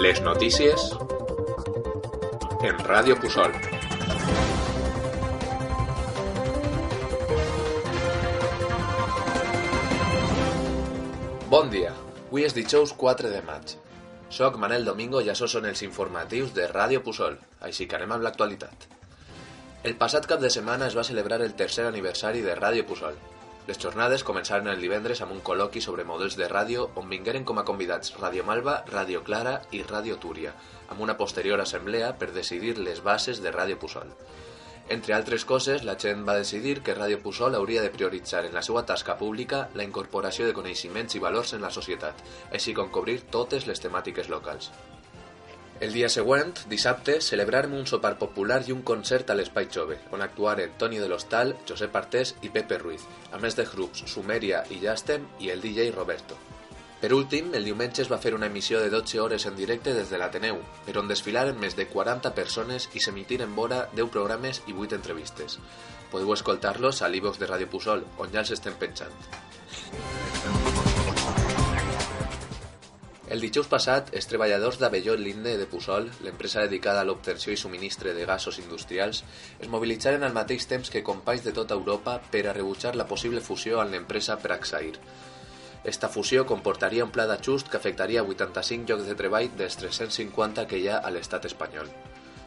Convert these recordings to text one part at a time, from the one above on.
Les notícies en Ràdio Pusol. Bon dia, avui és dijous 4 de maig. Soc Manel Domingo i això són els informatius de Ràdio Pusol, així que anem amb l'actualitat. El passat cap de setmana es va celebrar el tercer aniversari de Ràdio Pusol. Les jornades començaren el divendres amb un col·loqui sobre models de ràdio on vingueren com a convidats Ràdio Malva, Ràdio Clara i Ràdio Túria, amb una posterior assemblea per decidir les bases de Ràdio Pusol. Entre altres coses, la gent va decidir que Ràdio Pusol hauria de prioritzar en la seva tasca pública la incorporació de coneixements i valors en la societat, així com cobrir totes les temàtiques locals. El dia següent, dissabte, celebrarem un sopar popular i un concert a l'Espai Jove, on actuaren Toni de l'Hostal, Josep Artés i Pepe Ruiz, a més de grups Sumeria i Jastem i el DJ Roberto. Per últim, el diumenge es va fer una emissió de 12 hores en directe des de l'Ateneu, per on desfilaren més de 40 persones i s'emitiren vora 10 programes i 8 entrevistes. Podeu escoltar-los a l'e-box de Ràdio Pusol, on ja els estem penjant. El dijous passat, els treballadors d'Avelló Linde de Pusol, l'empresa dedicada a l'obtenció i subministre de gasos industrials, es mobilitzaren al mateix temps que companys de tota Europa per a rebutjar la possible fusió amb l'empresa Praxair. Esta fusió comportaria un pla d'ajust que afectaria 85 llocs de treball dels 350 que hi ha a l'estat espanyol.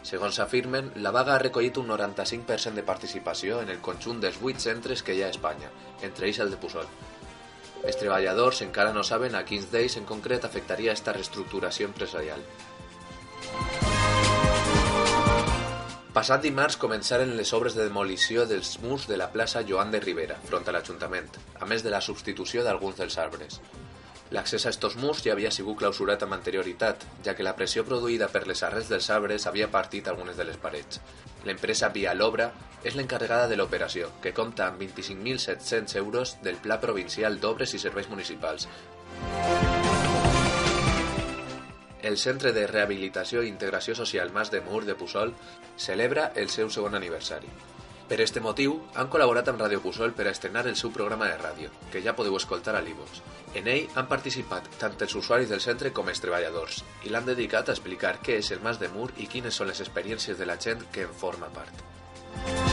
Segons s'afirmen, la vaga ha recollit un 95% de participació en el conjunt dels 8 centres que hi ha a Espanya, entre ells el de Pusol. Els treballadors encara no saben a quins d'ells en concret afectaria esta reestructuració empresarial. Passat dimarts començaren les obres de demolició dels murs de la plaça Joan de Rivera, front a l'Ajuntament, a més de la substitució d'alguns dels arbres. L'accés a estos murs ja havia sigut clausurat amb anterioritat, ja que la pressió produïda per les arrels dels arbres havia partit algunes de les parets. L'empresa Via l'Obra és l'encarregada de l'operació, que compta amb 25.700 euros del Pla Provincial d'Obres i Serveis Municipals. El Centre de Rehabilitació i Integració Social Mas de Mur de Pusol celebra el seu segon aniversari. Per este motiu, han col·laborat amb Ràdio Pusol per a estrenar el seu programa de ràdio, que ja podeu escoltar a l'Ivos. En ell han participat tant els usuaris del centre com els treballadors, i l'han dedicat a explicar què és el Mas de Mur i quines són les experiències de la gent que en forma part.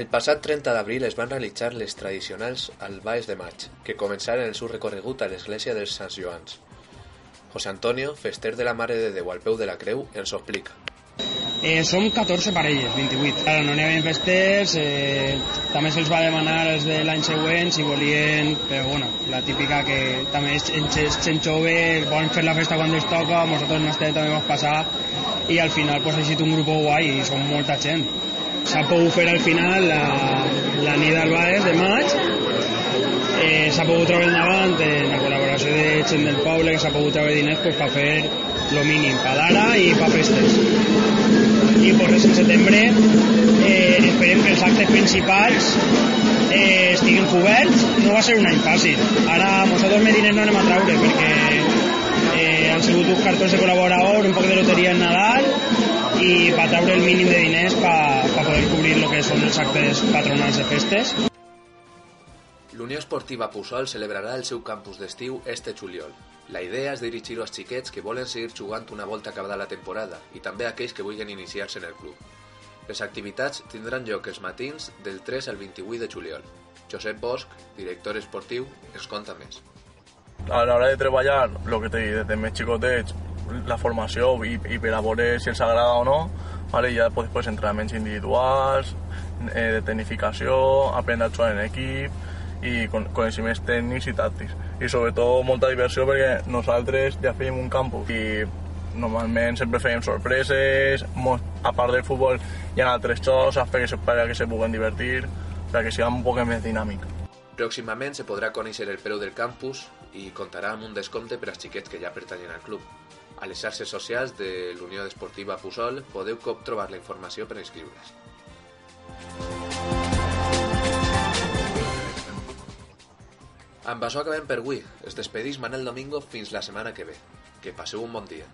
El passat 30 d'abril es van realitzar les tradicionals albaes de maig, que començaren el seu recorregut a l'església dels Sant Joans. José Antonio, fester de la Mare de Déu al peu de la creu, ens ho explica. Eh, som 14 parelles, 28. Ara no n'hi havia festers, eh, també se'ls va demanar els de l'any següent si volien, però bueno, la típica que també és gent jove, volen fer la festa quan els toca, nosaltres no estem, també vam passar, i al final pues, ha sigut un grup guai i som molta gent. S'ha pogut fer al final la, la nit d'Albaes de maig, eh, s'ha pogut treure endavant en la col·laboració de gent del poble que s'ha pogut treure diners pues, per fer lo mínim, per d'ara i per festes. I pues, res, en setembre eh, esperem que els actes principals eh, estiguin coberts. No va ser un any fàcil. Ara nosaltres més diners no anem a traure perquè eh, han sigut uns cartons de col·laborador, un poc de loteria en Nadal i per treure el mínim de diners per, cobrir el que són els actes patronals de festes. L'Unió Esportiva Pusol celebrarà el seu campus d'estiu este juliol. La idea és dirigir-ho als xiquets que volen seguir jugant una volta acabada la temporada i també a aquells que vulguin iniciar-se en el club. Les activitats tindran lloc els matins del 3 al 28 de juliol. Josep Bosch, director esportiu, ens conta més. A l'hora de treballar, el que t'he dit, des de més xicotets, la formació i, i per a veure si els agrada o no, vale, ja pues, pues, entrenaments individuals, eh, de tecnificació, aprendre a jugar en equip i con, coneixements tècnics i tàctics. I sobretot molta diversió perquè nosaltres ja fèiem un campus i normalment sempre fèiem sorpreses, molt, a part del futbol hi ha altres coses per que, per a que se puguen divertir, perquè sigui un poc més dinàmic. Pròximament se podrà conèixer el preu del campus i comptarà amb un descompte per als xiquets que ja pertanyen al club. A les xarxes socials de l'Unió Esportiva Pusol podeu cop trobar la informació per inscriure's. Amb això acabem per avui. Es despedís Manel Domingo fins la setmana que ve. Que passeu un bon dia.